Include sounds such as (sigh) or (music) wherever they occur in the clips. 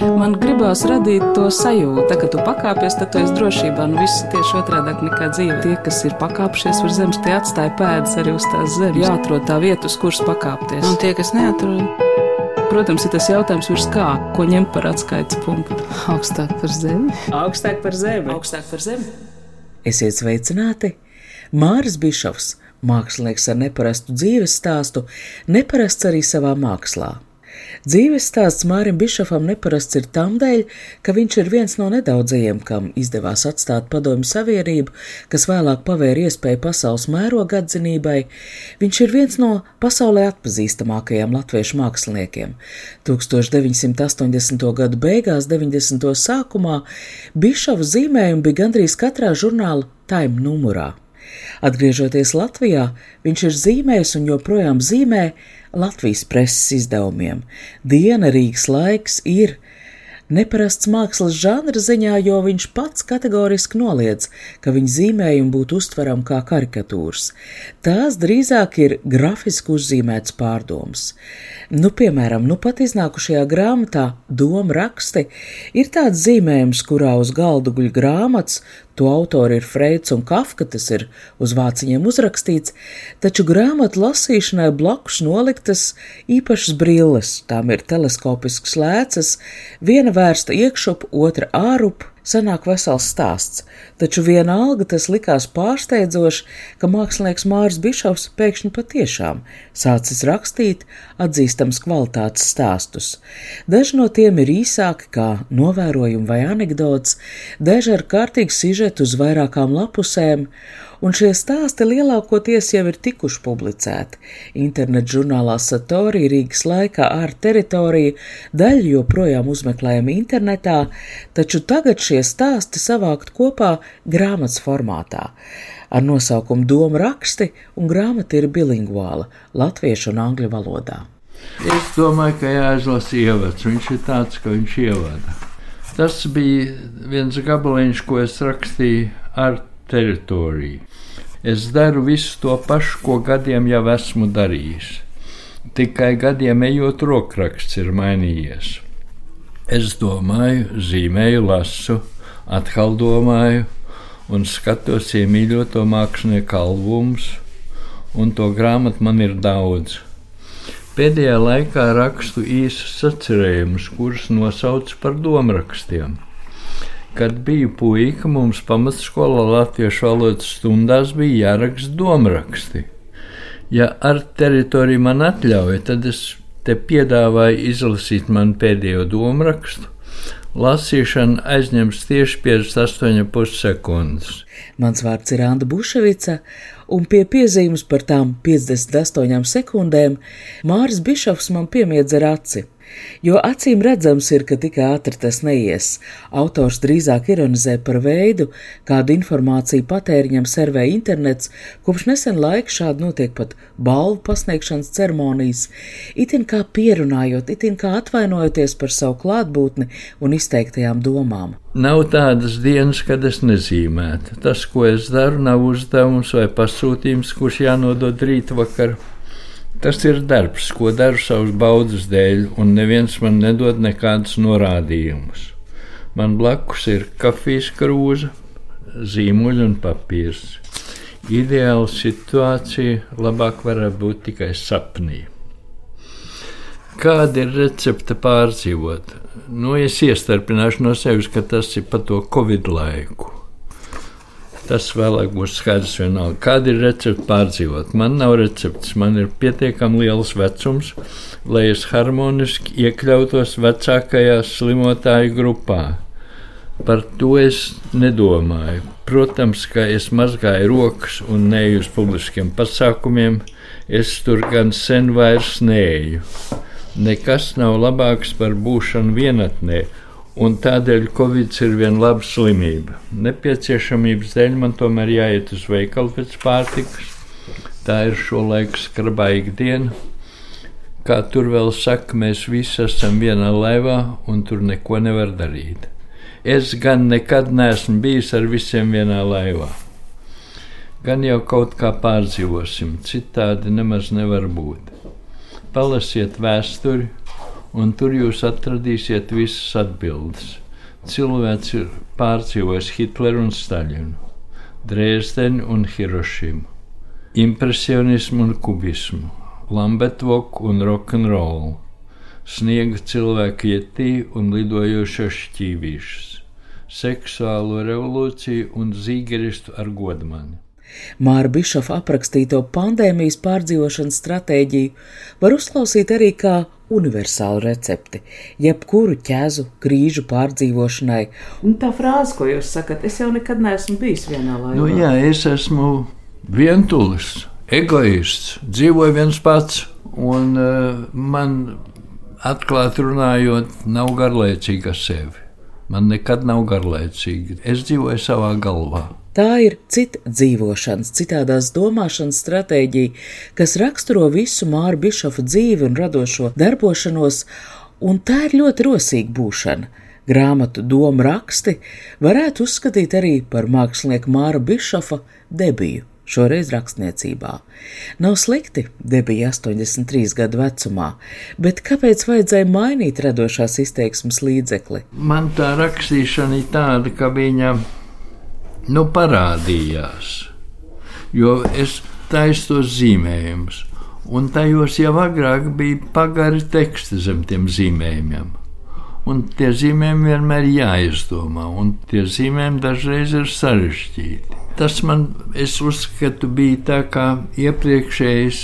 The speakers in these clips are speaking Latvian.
Man gribās radīt to sajūtu, ka tu pakāpies, tad tu esi drošībā. Nu, viss ir tieši otrādi nekā dzīve. Tie, kas ir pakāpšies uz zemes, tie atstāja pēdas arī uz tās zemes. Jāatrod tā vieta, uz kuras pakāpties. Un tie, kas neatrod, Protams, ir tas jautājums, virs kā, ko ņemt par atskaites punktu. augstāk par zemi. Augstāk par zemi. Augstāk par zemi. Esiet sveicināti! Māris Bišovs, mākslinieks ar neparastu dzīves stāstu, neparasts arī savā mākslā. Dzīves stāsts Mārim Bišofam neparasts ir tam dēļ, ka viņš ir viens no nedaudzajiem, kam izdevās atstāt padomju savienību, kas vēlāk pavēra iespēju pasaules mēroga atzinībai. Viņš ir viens no pasaulē atpazīstamākajiem latviešu māksliniekiem. 1980. gadu beigās, 90. sākumā Bišova zīmējumi bija gandrīz katrā žurnāla Time numurā. Atgriežoties Latvijā, viņš ir zīmējis un joprojām zīmē Latvijas preses izdevumiem. Diena Rīgas laiks ir neparasts mākslas žanra ziņā, jo viņš pats kategoriski noliedz, ka viņa zīmējumi būtu uztverami kā karikatūras. Tās drīzāk ir grafiski uzzīmēts pārdoms. Nu, piemēram, nu pat iznākušajā grāmatā Doma raksti ir tāds zīmējums, kurā uz galda guļ grāmatas, To autori ir Freids un Kafka, tas ir uz vāciņiem uzrakstīts, taču grāmatu lasīšanai blakus noliktas īpašas brilles, tām ir teleskopisks lēcas, viena vērsta iekšup, otra ārup, sanāk vesels stāsts, taču vienalga tas likās pārsteidzoši, ka mākslinieks Mārs Bišovs pēkšņi patiešām sācis rakstīt atzīstams kvalitātes stāstus. Daži no tiem ir īsāki kā novērojumi vai anekdots, daži ar kārtīgu sižetu uz vairākām lapusēm, un šie stāsti lielākoties jau ir tikuši publicēti. Internet žurnālā Satori Rīgas laikā ar teritoriju daļu joprojām uzmeklējami internetā, taču tagad šie stāsti savākt kopā grāmatas formātā. Ar nosaukumu Doma raksti, un grāmata ir bilingvāla - latviešu un angļu valodā. Es domāju, ka jāizlasa ievads. Viņš ir tāds, ka viņš ievada. Tas bija viens gabaliņš, ko es rakstīju ar teritoriju. Es daru visu to pašu, ko gadiem jau esmu darījis. Tikai gadiem ejot, rokraksts ir mainījies. Es domāju, zīmēju, lasu, atkal domāju, un skatos iemīļoto mākslinieku albumus, un to grāmatu man ir daudz. Pēdējā laikā rakstu īsus sacerējumus, kurus nosaucu par domrakstiem. Kad biju puika, mums pamatskolā latviešu valodas stundās bija jāraksta domraksti. Ja ar teritoriju man atļauja, tad es te piedāvāju izlasīt man pēdējo domrakstu. Lasīšana aizņems tieši 58,5 sekundes. Mans vārds ir Anna Buševica, un pie piezīmes par tām 58 sekundēm Māris Bišovs man piemiedz ar aci. Jo acīm redzams ir, ka tik ātri tas neies. Autors drīzāk ironizē par veidu, kādu informāciju patēriņam servē internets, kopš nesen laika šādi notiek pat balvu pasniegšanas ceremonijas, itin kā pierunājot, itin kā atvainojoties par savu klātbūtni un izteiktajām domām. Nav tādas dienas, kad es nezīmētu. Tas, ko es daru, nav uzdevums vai pasūtījums, kurš jānodod rīt vakar. Tas ir darbs, ko daru savas baudas dēļ, un neviens man nedod nekādus norādījumus. Man blakus ir kafijas krūze, zīmuļi un papīrs. Ideāla situācija labāk varētu būt tikai sapnī. Kāda ir recepte pārdzīvot? Nu, es iestarpināšu no sevis, ka tas ir pa to Covid laiku. Tas vēlāk būs skaidrs vienalga. Kāda ir recepte pārdzīvot? Man nav receptes, man ir pietiekami liels vecums, lai es harmoniski iekļautos vecākajā slimotāju grupā. Par to es nedomāju. Protams, ka es mazgāju rokas un neju uz publiskiem pasākumiem, es tur gan sen vairs neju. Nekas nav labāks par būšanu vienatnē, Un tādēļ Covid ir viena laba slimība. Nepieciešamības dēļ man tomēr jāiet uz veikalu pēc pārtikas. Tā ir šo laiku skarbā ikdiena. Kā tur vēl saka, mēs visi esam vienā laivā un tur neko nevar darīt. Es gan nekad neesmu bijis ar visiem vienā laivā. Gan jau kaut kā pārdzīvosim, citādi nemaz nevar būt. Palasiet vēsturi, un tur jūs atradīsiet visas atbildes. Cilvēks ir pārdzīvojis Hitleru un Staļinu, Dresdeni un Hirošimu, impresionismu un kubismu, Lambetvoku un rokenrolu, sniega cilvēku ietī un lidojošos šķīvīšus, seksuālo revolūciju un zīgeristu ar godmani. Māra Bišofa aprakstīto pandēmijas pārdzīvošanas stratēģiju var uzklausīt arī kā universālu recepti, jebkuru ķēzu krīžu pārdzīvošanai. Un tā frāze, ko jūs sakat, es jau nekad neesmu bijis vienā laikā. Nu, jā, es esmu vientulis, egoists, dzīvoju viens pats, un uh, man atklāti runājot, nav garlaicīgi ar sevi. Man nekad nav garlaicīgi. Es dzīvoju savā galvā. Tā ir cita dzīvošanas, citādās domāšanas stratēģija, kas raksturo visu Māra Bišofa dzīvi un radošo darbošanos, un tā ir ļoti rosīga būšana. Grāmatu domu raksti varētu uzskatīt arī par mākslinieku Māra Bišofa debiju, šoreiz rakstniecībā. Nav slikti, debija 83 gadu vecumā, bet kāpēc vajadzēja mainīt radošās izteiksmes līdzekli? Man tā rakstīšana ir tāda, ka viņa nu, parādījās. Jo es taisu tos zīmējumus, un tajos jau agrāk bija pagari teksti zem tiem zīmējumiem. Un tie zīmējumi vienmēr ir jāizdomā, un tie zīmējumi dažreiz ir sarežģīti. Tas man, es uzskatu, bija tā kā iepriekšējais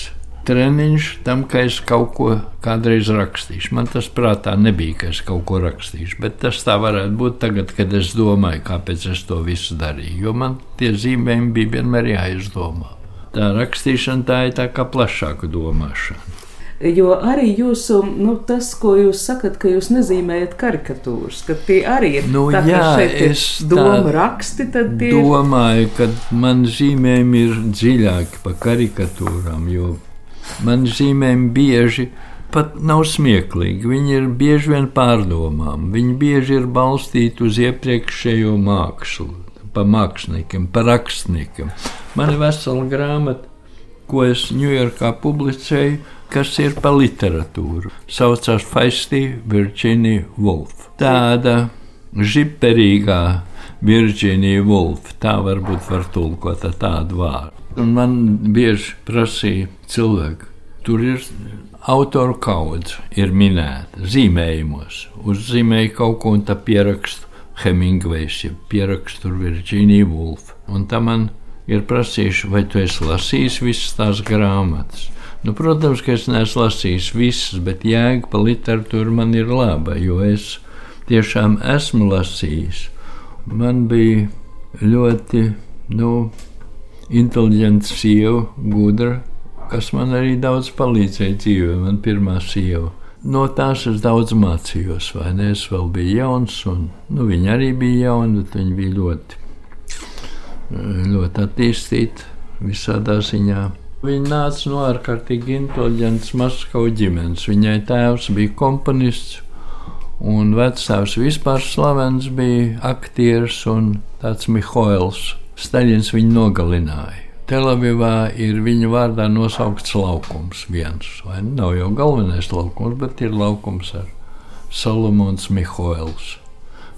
treniņš tam, ka es kaut ko kādreiz rakstīšu. Man tas prātā nebija, ka es kaut ko rakstīšu, bet tas tā varētu būt tagad, kad es domāju, kāpēc es to visu darīju. Jo man tie zīmējumi bija vienmēr jāizdomā. Tā rakstīšana tā ir tā kā plašāka domāšana. Jo arī jūsu, nu, tas, ko jūs sakat, ka jūs nezīmējat karikatūras, ka tie arī ir nu, tā, jā, es doma raksti, tad tie domāju, ka man zīmējumi ir dziļāki par karikatūrām, jo man zīmējumi bieži pat nav smieklīgi. Viņi ir bieži vien pārdomām, viņi bieži ir balstīti uz iepriekšējo mākslu, pa māksliniekiem, pa rakstniekiem. Man ir vesela grāmata, ko es Ņujorkā publicēju kas ir par literatūru. Saucās Faisti Virģīnija Wolf. Tāda žiperīgā Virģīnija Wolf, tā varbūt var tulkot tādu vārdu. Un man bieži prasīja cilvēki, tur ir autoru kaudze, ir minēta zīmējumos. Uzzīmēju kaut ko un tā pierakstu Hemingvejs, ja pierakstu Virģīnija Wolf. Un tā man ir prasījuši, vai tu esi lasījis visas tās grāmatas. Nu, protams, ka es neesmu lasījis visas, bet jēga par literatūru man ir laba, jo es tiešām esmu lasījis. Man bija ļoti nu, inteliģents sieva, gudra, kas man arī daudz palīdzēja dzīvē. Man pirmā sieva. No tās es daudz mācījos, vai ne? Es vēl biju jauns, un nu, viņa arī bija jauna, bet viņa bija ļoti, ļoti attīstīta visādā ziņā. Viņa nāca no ārkārtīgi inteliģentas Maskavas ģimenes. Viņai tēvs bija komponists, un vecāks vispār slavens bija aktieris un tāds Mihails. Staļins viņu nogalināja. Telavivā ir viņa vārdā nosaukts laukums viens. Nav jau galvenais laukums, bet ir laukums ar Solomons Mihails.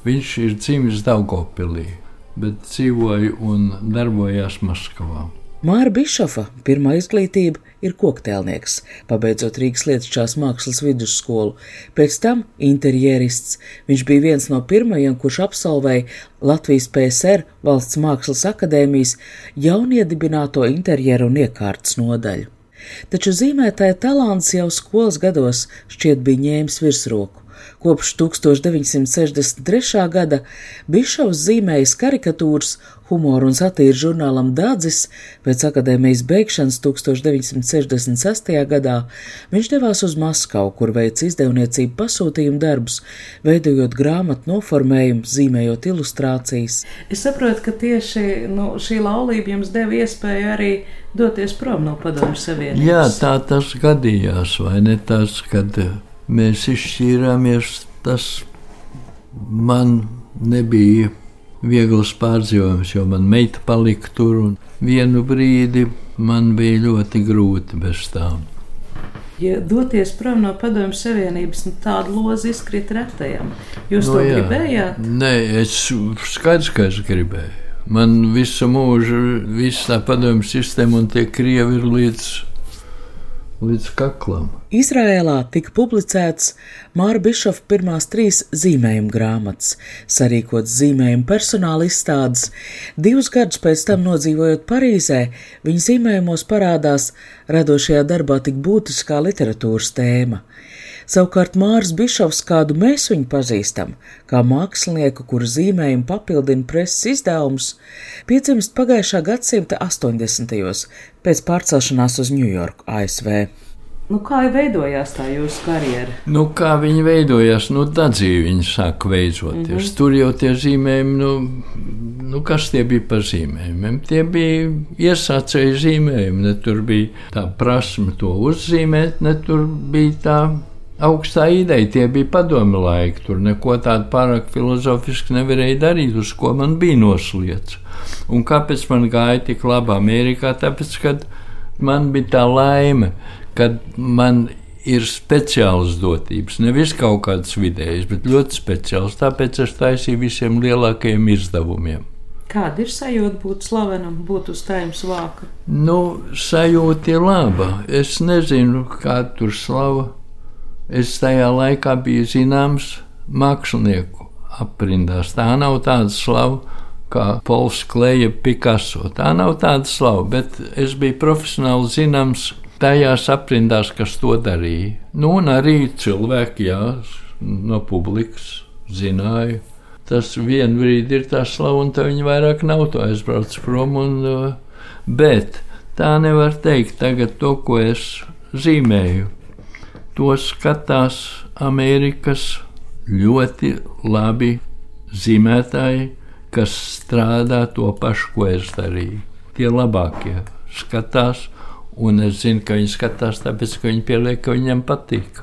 Viņš ir dzimis Daugopilī, bet dzīvoja un darbojās Maskavā. Māra Bišofa pirmā izglītība ir koktēlnieks, pabeidzot Rīgas lietušķās mākslas vidusskolu, pēc tam interjerists. Viņš bija viens no pirmajiem, kurš absolvēja Latvijas PSR valsts mākslas akadēmijas jauniedibināto interjeru un iekārtas nodaļu. Taču zīmētāja talants jau skolas gados šķiet bija ņēmis virsroku. Kopš 1963. gada Bišovs zīmējis karikatūras humoru un satīru žurnālam Dādzis, pēc akadēmijas beigšanas 1966. gadā viņš devās uz Maskavu, kur veica izdevniecību pasūtījumu darbus, veidojot grāmatu noformējumu, zīmējot ilustrācijas. Es saprotu, ka tieši nu, šī laulība jums deva iespēju arī doties prom no padomju savienības. Jā, tā tas gadījās, vai ne tas, kad mēs izšķīrāmies, tas man nebija viegls pārdzīvojums, jo man meita palika tur un vienu brīdi man bija ļoti grūti bez tām. Ja doties prom no Padomju Savienības, nu, tāda loza izkrīt retajam. Jūs no, to jā. gribējāt? Nē, es skaidrs, ka es gribēju. Man visu mūžu, visa tā padomju sistēma un tie krievi ir līdz līdz kaklam. Izrēlā tika publicēts Māra Bišofa pirmās trīs zīmējuma grāmatas, sarīkots zīmējuma personāla izstādes. Divus gadus pēc tam nodzīvojot Parīzē, viņa zīmējumos parādās radošajā darbā tik būtiskā literatūras tēma. Savukārt Mārs Bišovs, kādu mēs viņu pazīstam, kā mākslinieku, kuru zīmējumu papildina preses izdevums, piedzimst pagājušā gadsimta 80. pēc pārcelšanās uz Ņujorku, ASV. Nu, kā veidojās tā jūsu karjera? Nu, kā viņi veidojās, nu, tā dzīve viņi sāka veidoties. Mm -hmm. Tur jau tie zīmējumi, nu, nu, kas tie bija par zīmējumiem? Tie bija iesācēji zīmējumi, ne tur bija tā prasme to uzzīmēt, ne tur bija tā augstā ideja. Tie bija padomi laiki, tur neko tādu pārāk filozofiski nevarēja darīt, uz ko man bija nosliets. Un kāpēc man gāja tik labi Amerikā? Tāpēc, kad man bija tā laime, kad man ir speciāls dotības, nevis kaut kādas vidējas, bet ļoti speciāls. Tāpēc es taisīju visiem lielākajiem izdevumiem. Kāda ir sajūta būt slavenam, būt uz tēmas vāka? Nu, sajūta ir laba. Es nezinu, kāda tur slava es tajā laikā biju zināms mākslinieku aprindās. Tā nav tāda slava kā Pols Kleja Picasso. Tā nav tāda slava, bet es biju profesionāli zināms tajās aprindās, kas to darīja. Nu, un arī cilvēki, jā, no publikas zināja. Tas vien brīdi ir tā slava, un tā viņa vairāk nav to aizbrauc prom. Un, uh, bet tā nevar teikt tagad to, ko es zīmēju to skatās Amerikas ļoti labi zīmētāji, kas strādā to pašu, ko es darīju. Tie labākie skatās, un es zinu, ka viņi skatās tāpēc, ka viņi pieliek, ka viņiem patīk.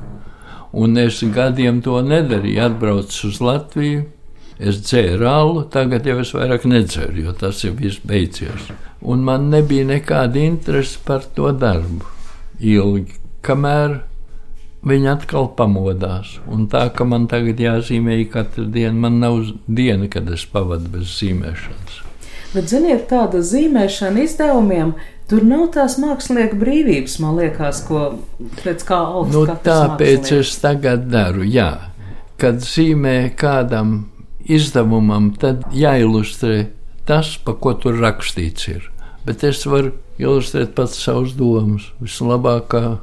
Un es gadiem to nedarīju, atbraucu uz Latviju. Es dzēru alu, tagad jau es vairāk nedzeru, jo tas ir viss beidzies. Un man nebija nekāda interese par to darbu. Ilgi, kamēr viņi atkal pamodās. Un tā, ka man tagad jāzīmē katru dienu, man nav diena, kad es pavadu bez zīmēšanas. Bet, ziniet, tāda zīmēšana izdevumiem. Tur nav tās mākslinieka brīvības, man liekas, ko pēc kā augsts. Nu, tāpēc es tagad daru, jā. Kad zīmē kādam izdevumam, tad jāilustrē tas, pa ko tur rakstīts ir. Bet es varu ilustrēt pats savus domas, vislabākā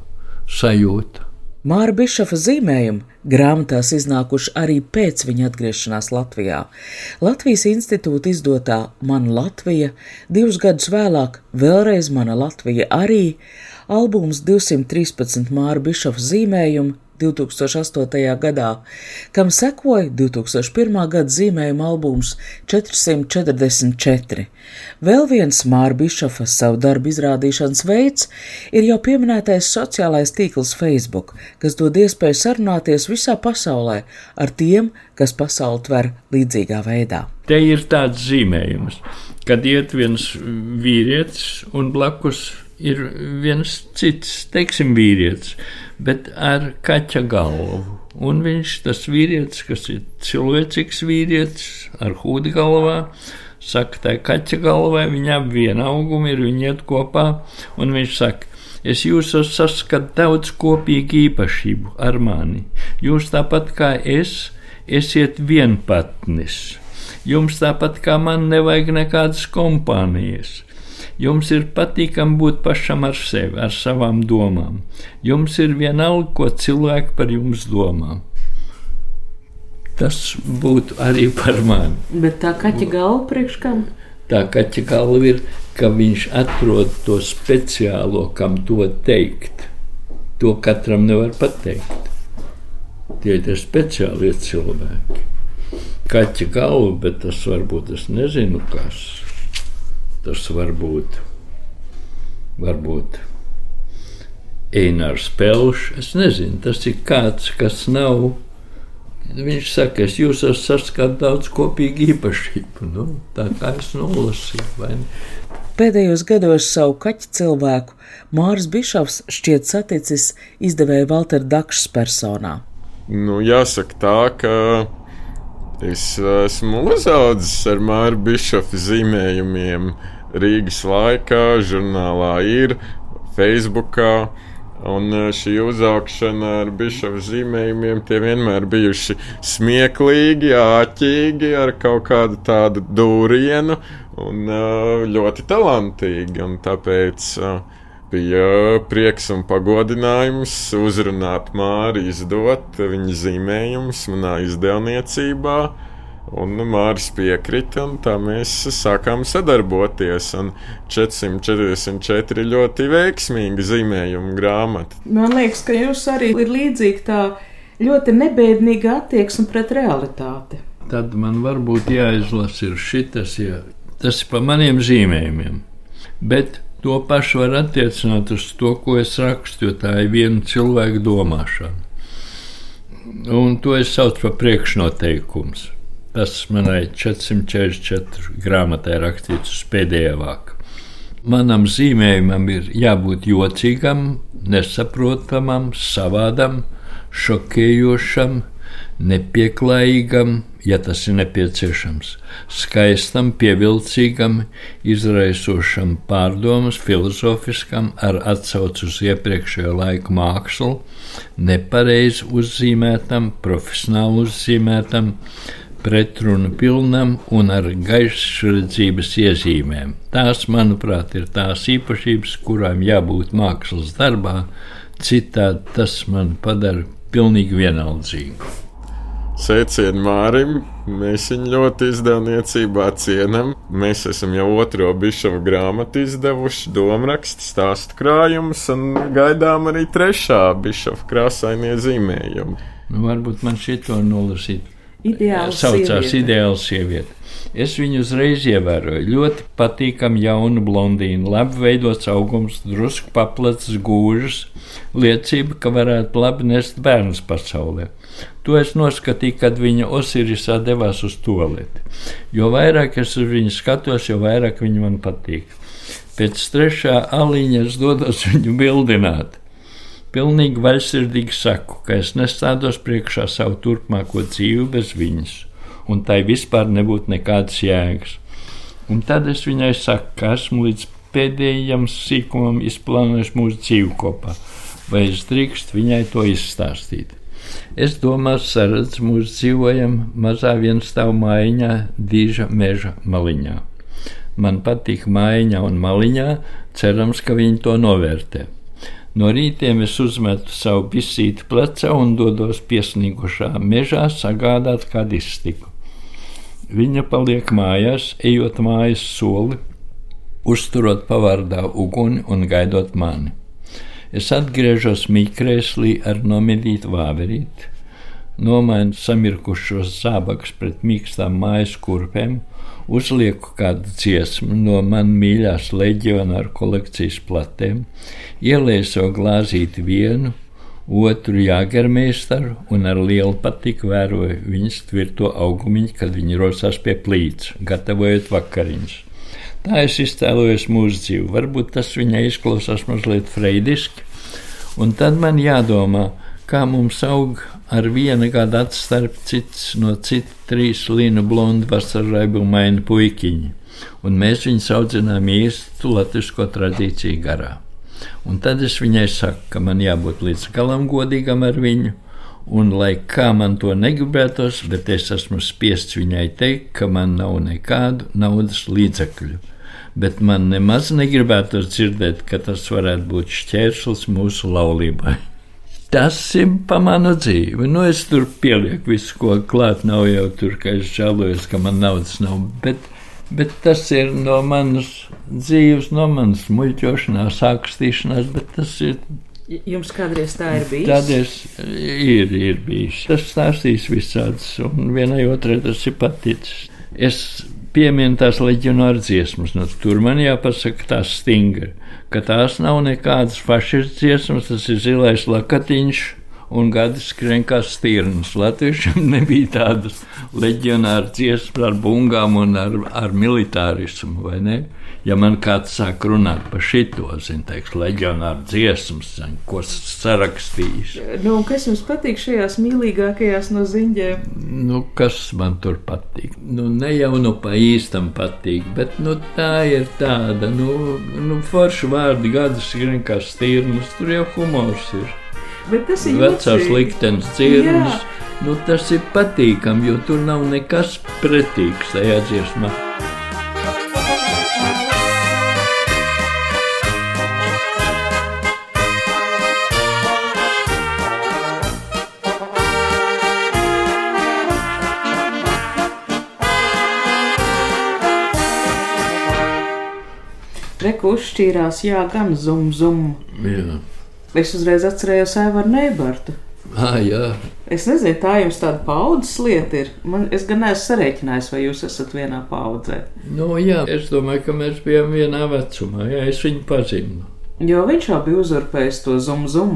sajūta. Māra Bišofa zīmējumi grāmatās iznākuši arī pēc viņa atgriešanās Latvijā. Latvijas institūta izdotā Mana Latvija, divus gadus vēlāk vēlreiz Mana Latvija arī, albums 213 Māra Bišofa zīmējumu 2008. gadā, kam sekoja 2001. gada zīmējuma albums 444. Vēl viens Māra Bišofa savu darbu izrādīšanas veids ir jau pieminētais sociālais tīkls Facebook, kas dod iespēju sarunāties visā pasaulē ar tiem, kas pasauli tver līdzīgā veidā. Te ir tāds zīmējums, kad iet viens vīrietis un blakus ir viens cits, teiksim, vīrietis, bet ar kaķa galvu. Un viņš, tas vīrietis, kas ir cilvēcīgs vīrietis, ar hūdi galvā, saka, tā kaķa galvā, viņa ap vienu augumu ir, viņi iet kopā, un viņš saka, es jūsos saskatu daudz kopīgu īpašību ar mani. Jūs tāpat kā es, esiet vienpatnis. Jums tāpat kā man nevajag nekādas kompānijas. Jums ir patīkami būt pašam ar sevi, ar savām domām. Jums ir vienalga, ko cilvēki par jums domā. Tas būtu arī par mani. Bet tā kaķa galva priekš kam? Tā kaķa galva ir, ka viņš atrod to speciālo, kam to teikt. To katram nevar pateikt. Tie ir speciālie cilvēki. Kaķa galva, bet tas varbūt es nezinu, kas. Tas var būt, varbūt Einārs Pelšs. Es nezinu, tas ir kāds, kas nav. Viņš saka, es jūs esmu saskatījis daudz kopīgu īpašību. Nu, tā kā es nolasīju? Pēdējos gados savu kaķu cilvēku Māris Bišovs šķiet saticis izdevēja Valter Dakšs personā. Nu, jāsaka tā, ka es esmu uzaudzis ar Māru Bišofu zīmējumiem Rīgas laikā, žurnālā ir, Facebookā. Un e, šī uzaugšana ar bišofu zīmējumiem tie vienmēr bijuši smieklīgi, āķīgi, ar kaut kādu tādu dūrienu un e, ļoti talantīgi. Un tāpēc e, bija prieks un pagodinājums uzrunāt Māri, izdot viņa zīmējumus manā izdevniecībā. Un Mārcis piekrita, un tā mēs sākām sadarboties. 444 ļoti veiksmīga zīmējuma grāmata. Man liekas, ka jūs arī ir līdzīgi tā ļoti nebēdīga attieksme pret realitāti. Tad man varbūt jāizlasa ir šitas, ja tas ir pa maniem zīmējumiem. Bet to pašu var attiecināt uz to, ko es rakstu, jo tā ir viena cilvēka domāšana. Un to es saucu par priekšnoteikumu. Tas manai 444 grāmatai rakstīts uz pēdējā vāka. Manam zīmējumam ir jābūt jocīgam, nesaprotamam, savādam, šokējošam, nepieklājīgam, ja tas ir nepieciešams, skaistam, pievilcīgam, izraisošam pārdomas, filozofiskam, ar atsaucu uz iepriekšējo laiku mākslu, nepareizi uzzīmētam, profesionāli uzzīmētam, pretrunu pilnam un ar gaišredzības iezīmēm. Tās, manuprāt, ir tās īpašības, kurām jābūt mākslas darbā, citādi tas man padara pilnīgi vienaldzīgu. Sveicienu Mārim! Mēs viņu ļoti izdevniecībā cienām. Mēs esam jau otro bišovu grāmatu izdevuši, domārakstu, stāstu krājumus, un gaidām arī trešā bišovu krāsainie zīmējumi. Nu, varbūt man šito nolasīt Ideāls saucās sieviete. ideāla sieviete. Es viņu uzreiz ievēroju. Ļoti patīkama jauna blondīna, labi veidots augums, drusku paplats gūžas, liecība, ka varētu labi nest bērnus pasaulē. To es noskatīju, kad viņa Osirisā devās uz toleti. Jo vairāk es uz viņu skatos, jo vairāk viņa man patīk. Pēc trešā aliņa es dodos viņu bildināt. Pilnīgi vaļsirdīgi saku, ka es nestādos priekšā savu turpmāko dzīvi bez viņas, un tai vispār nebūtu nekādas jēgas. Un tad es viņai saku, ka esmu līdz pēdējam sīkumam izplānojis mūsu dzīvi kopā, vai es drīkstu viņai to izstāstīt. Es domāju, saredzu, mūsu dzīvojam mazā vienstāvu mājiņā, dīža meža maliņā. Man patīk mājiņā un maliņā, cerams, ka viņi to novērtē. No rītiem es uzmetu savu bisīti plecā un dodos piesnīgušā mežā sagādāt kādu iztiku. Viņa paliek mājās, ejot mājas soli, uzturot pavārdā uguni un gaidot mani. Es atgriežos mīkrēslī ar nomedītu vāverīti, nomainu samirkušos zābakus pret mīkstām mājas kurpēm, uzlieku kādu dziesmu no man mīļās leģiona ar kolekcijas platēm, ielieku savu glāzīti vienu, otru jāgermeistaru un ar lielu patiku vēroju viņas tvirto augumiņu, kad viņi rosās pie plīts, gatavojot vakariņas. Tā es iztēlojos mūsu dzīvi. Varbūt tas viņai izklausās mazliet freidiski, un tad man jādomā, kā mums aug ar viena gada atstarp cits no cita trīs līnu blondi vasarraibumaini puikiņi, un mēs viņus audzinām īstu latvisko tradīciju garā. Un tad es viņai saku, ka man jābūt līdz galam godīgam ar viņu, un lai kā man to negribētos, bet es esmu spiests viņai teikt, ka man nav nekādu naudas līdzekļu. Bet man nemaz negribētos dzirdēt, ka tas varētu būt šķērslis mūsu laulībai. Tas ir pa manu dzīvi. Nu, es tur pielieku visu, ko klāt. Nav jau tur, ka es žēlojos, ka man naudas nav. Bet, bet tas ir no manas dzīves, no manas muļķošanās, sākstīšanās. Bet tas ir. Jums kādreiz tā ir bijis? Tādēļ ir, ir bijis. Tas stāstīs visāds, un vienai otrai tas ir paticis. Es pieminu tās leģionāra dziesmas, nu, tur man jāpasaka tās stingri ka tās nav nekādas fašistu dziesmas, tas ir zilais lakatiņš, un gadi skrien kā stirnas. Latviešiem (laughs) nebija tādas leģionāra dziesmas ar bungām un ar, ar militārismu, vai ne? Ja man kāds sāk runāt par šito, zinu, teiks, leģionāra dziesmas, zin, ko sarakstījis. Nu, kas jums patīk šajās mīlīgākajās no ziņģēm? Nu, kas man tur patīk? Nu, ne jau nu pa īstam patīk, bet nu, tā ir tāda, nu, nu forši vārdi gadas skrien kā stirnas, tur jau humors ir. Bet tas ir Vecās liktenes dzirnas. Nu, tas ir patīkami, jo tur nav nekas pretīgs tajā dziesmā. Reku uzšķīrās, jā, gan zum, zum. Jā, Es uzreiz atcerējos Aivaru Neibartu. ah, jā. Es nezinu, tā jums tāda paudzes lieta ir. Man, es gan neesmu sarēķinājis, vai jūs esat vienā paudzē. Nu, jā. Es domāju, ka mēs bijām vienā vecumā. Jā, es viņu pazinu. Jo viņš jau bija uzurpējis to zum, zum.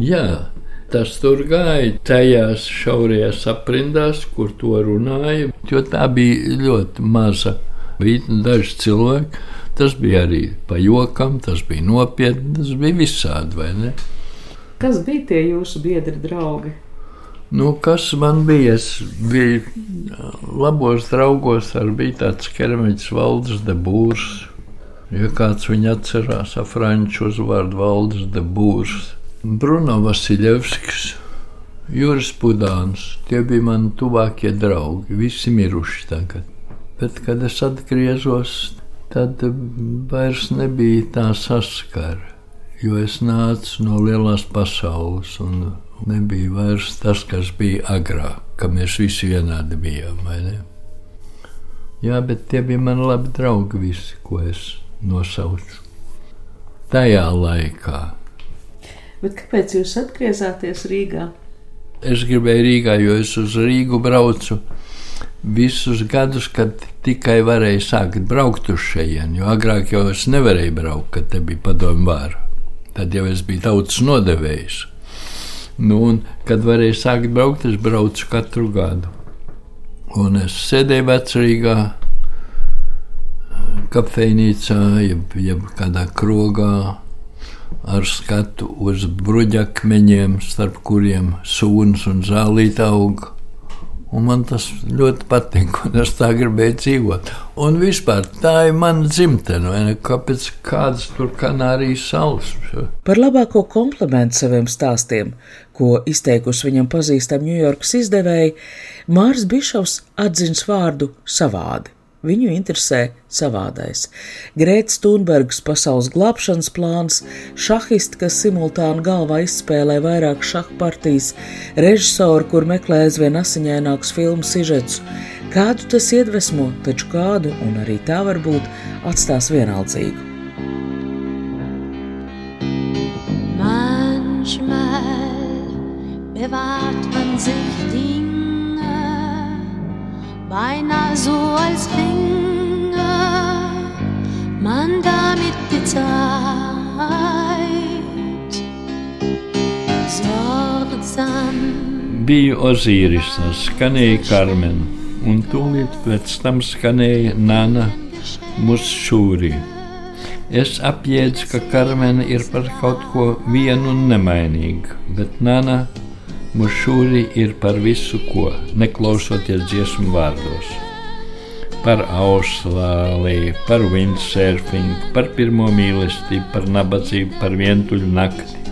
Jā, tas tur gāja tajās šaurajās aprindās, kur to runāja. Jo tā bija ļoti maza vieta, daži cilvēki. Tas bija arī pa jokam, tas bija nopietni, tas bija visādi, vai ne? Kas bija tie jūsu biedri draugi? Nu, kas man bija? Es biju labos draugos, ar bija tāds ķermeņa valdes debūrs. Ja kāds viņu atcerās, ar franču uzvārdu valdes debūrs. Bruno Vasiljevskis, Juris Pudāns, tie bija mani tuvākie draugi, visi miruši tagad. Bet, kad es atgriezos, tad vairs nebija tā saskara, jo es nācu no lielās pasaules un nebija vairs tas, kas bija agrāk, ka mēs visi vienādi bijām. Jā, bet tie bija mani labi draugi, visi, ko es nosaucu. Tajā laikā Bet kāpēc jūs atgriezāties Rīgā? es gribēju Rīgā, jo es uz Rīgu braucu visus gadus, kad tikai varēju sākt braukt uz šejienes. Jo agrāk jau es nevarēju braukt, kad te bija padomju vāra. Tad jau es biju tautas nodevējs. Nu, un, kad varēju sākt braukt, es braucu katru gadu. Un es sēdēju vecrīgā kafejnīcā, jeb, jeb kādā krogā ar skatu uz bruģakmeņiem, starp kuriem sūnas un zālīta aug. Un man tas ļoti patīk, un es tā gribēju dzīvot. Un vispār tā ir mana dzimtene? Kāpēc kādas tur Kanārijas salas? Par labāko komplimentu saviem stāstiem, ko izteikusi viņam pazīstama Ņujorkas izdevēja, Mārs Bišovs atzins vārdu savādi. Viņu interesē savādais. Grēts Thunbergs pasaules glābšanas plāns, šahisti, kas simultāni galvā izspēlē vairāk šahu partijas, režisori, kur meklē aizvien asiņainākus filmu sižetus. Kādu tas iedvesmo, taču kādu, un arī tā varbūt, atstās vienaldzīgu. Manchmal bewahrt beinahe so als ginge man damit die Zeit sorgsam. Bija Ozīris, skanēja Karmen, un tūlīt pēc tam skanēja Nana Musšūri. Es apjēdzu, ka Karmena ir par kaut ko vienu un nemainīgu, bet Nana Musšūri ir par visu ko, neklausoties dziesmu vārdos. Par Austrāliju, par windsurfingu, par pirmo mīlestību, par nabadzību, par vientuļu nakti,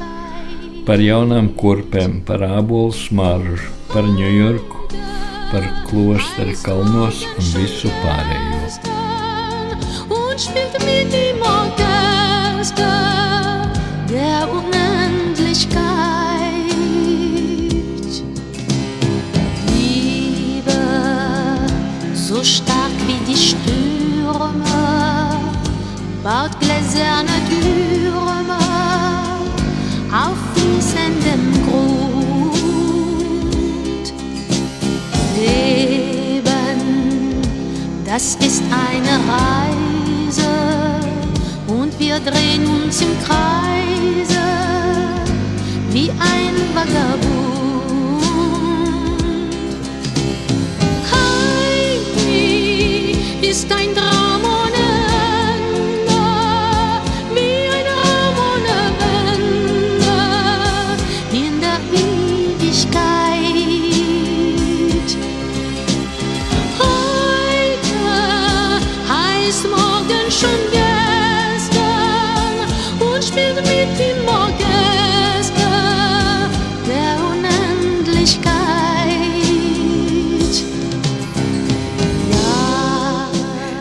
par jaunām kurpēm, par ābolu smaržu, par Ņujorku, par klosteri kalnos un visu pārējo. und spielt baut gläserne Türme auf fließendem Grund. Leben, das ist eine Reise und wir drehen uns im Kreise. wie ein Vagabund. Ist ein Traum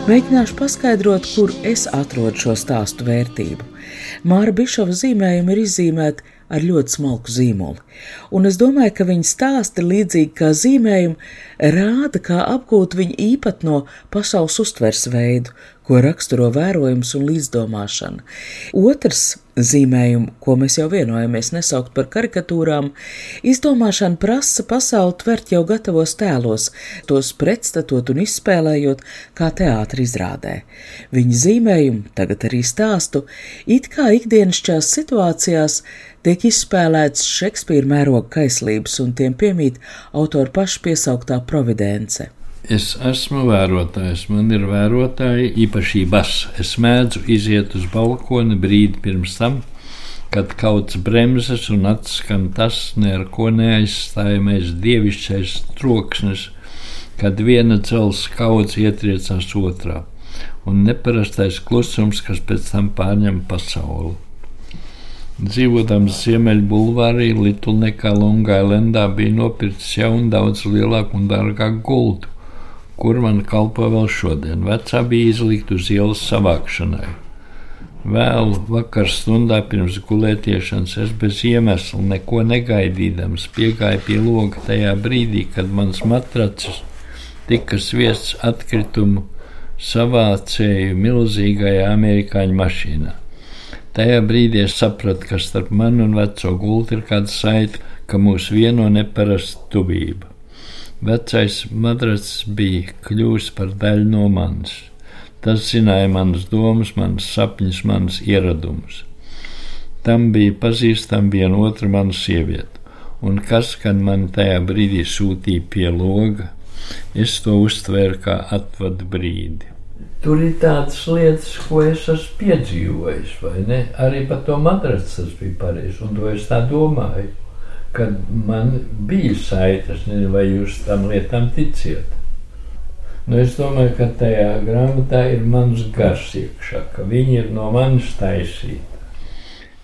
Mēģināšu paskaidrot, kur es atrodu šo stāstu vērtību. Māra Bišova zīmējumi ir izzīmēti ar ļoti smalku zīmolu, un es domāju, ka viņa stāsti, līdzīgi kā zīmējumi, rāda, kā apgūt viņa īpatno pasaules uztvers veidu, ko raksturo vērojums un līdzdomāšana. Otrs zīmējumu, ko mēs jau vienojamies nesaukt par karikatūrām, izdomāšana prasa pasauli tvert jau gatavos tēlos, tos pretstatot un izspēlējot kā teātri izrādē. Viņa zīmējumu, tagad arī stāstu, it kā ikdienišķās situācijās tiek izspēlēts Šekspīra mēroga kaislības un tiem piemīt autora paša piesauktā providence. Es esmu vērotājs, man ir vērotāji īpašības. Es mēdzu iziet uz balkoni brīdi pirms tam, kad kaut kas bremzes un atskan tas neko neaizstājamais dievišķais troksnis, kad viena dzelzs kaudzes ietriecās otrā, un neparastais klusums, kas pēc tam pārņem pasauli. Dzīvotams Ziemeļbulvārī, Litlnekā, Longailendā bija nopircis jaunu, daudz lielāku un dārgāku gultu, kur man kalpo vēl šodien. Vecā bija izlikt uz ielas savākšanai. Vēl vakar stundā pirms gulētiešanas es bez iemesla, neko negaidīdams, piegāju pie loga tajā brīdī, kad mans matracis tika sviests atkritumu savācēju milzīgajā amerikāņu mašīnā. Tajā brīdī es sapratu, ka starp mani un veco gultu ir kāda saite, ka mūs vieno neparasta tuvība. Vecais madracis bija kļuvis par daļu no manis. Tas zināja manas domas, manas sapņus, manas ieradumus. Tam bija pazīstama viena otra mana sieviete, un kas, kad man tajā brīdī sūtīja pie loga, es to uztvēru kā atvadu brīdi. Tur ir tādas lietas, ko es esmu piedzīvojis, vai ne? Arī par to matraci tas bija pareizi, un to es tā domāju, kad man bija saite. Es nezinu, vai jūs tam lietām ticiet. Nu, es domāju, ka tajā grāmatā ir mans gars iekšā, ka viņi ir no manis taisīti.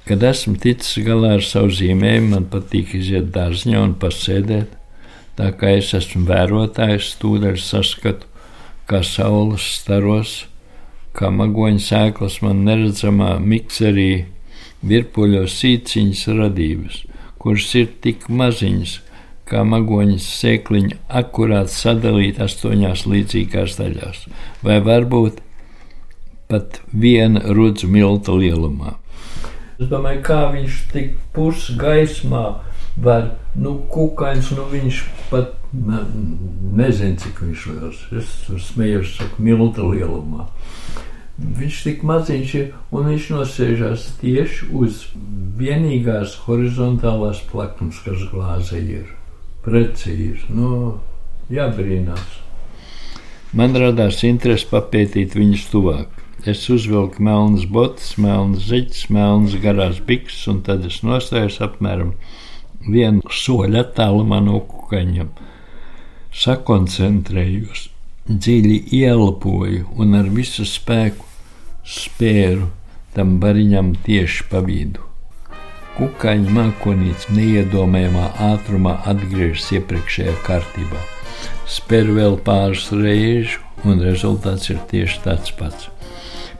Kad esmu ticis galā ar savu zīmējumu, man patīk iziet dārzņā un pasēdēt. Tā kā es esmu vērotājs, tūdaļ saskatu, kā saules staros, kā magoņa sēklas man neredzamā mikserī virpuļo sīciņas radības, kuras ir tik maziņas, kā magoņas sēkliņa akurāt sadalīt astoņās līdzīgās daļās, vai varbūt pat viena rudzu milta lielumā. Es domāju, kā viņš tik pus gaismā var, nu, kukaiņš, nu, viņš pat ne, nezina, cik viņš liels. Es smējos, saku, milta lielumā. Viņš tik maziņš ir, un viņš nosēžās tieši uz vienīgās horizontālās plaknes, kas glāze ir. Precīzi, nu, jābrīnās. Man radās interese papētīt viņus tuvāk. Es uzvilku melnas botas, melnas zeķes, melnas garās bikses, un tad es nostājos apmēram vienu soļu attālumā no kukaņiem. Sakoncentrējos, dziļi ielpoju un ar visu spēku spēru tam bariņam tieši pa vidu. Kukaiņa mākonīts neiedomājamā ātrumā atgriežas iepriekšējā kārtībā. Spēr vēl pāris reizes, un rezultāts ir tieši tāds pats.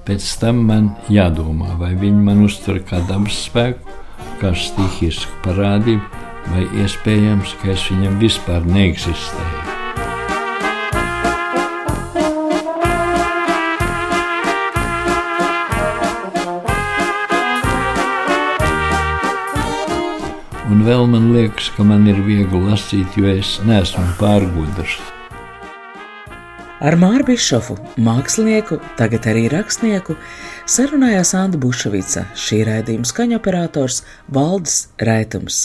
Pēc tam man jādomā, vai viņi man uztver kā dabas spēku, kā stihisku parādību, vai iespējams, ka es viņam vispār neeksistēju. Un vēl man liekas, ka man ir viegli lasīt, jo es neesmu pārgudrs. Ar Māru Bišofu, mākslinieku, tagad arī rakstnieku, sarunājās Anna Bušvica, šī raidījuma skaņoperators Valdis Raitums.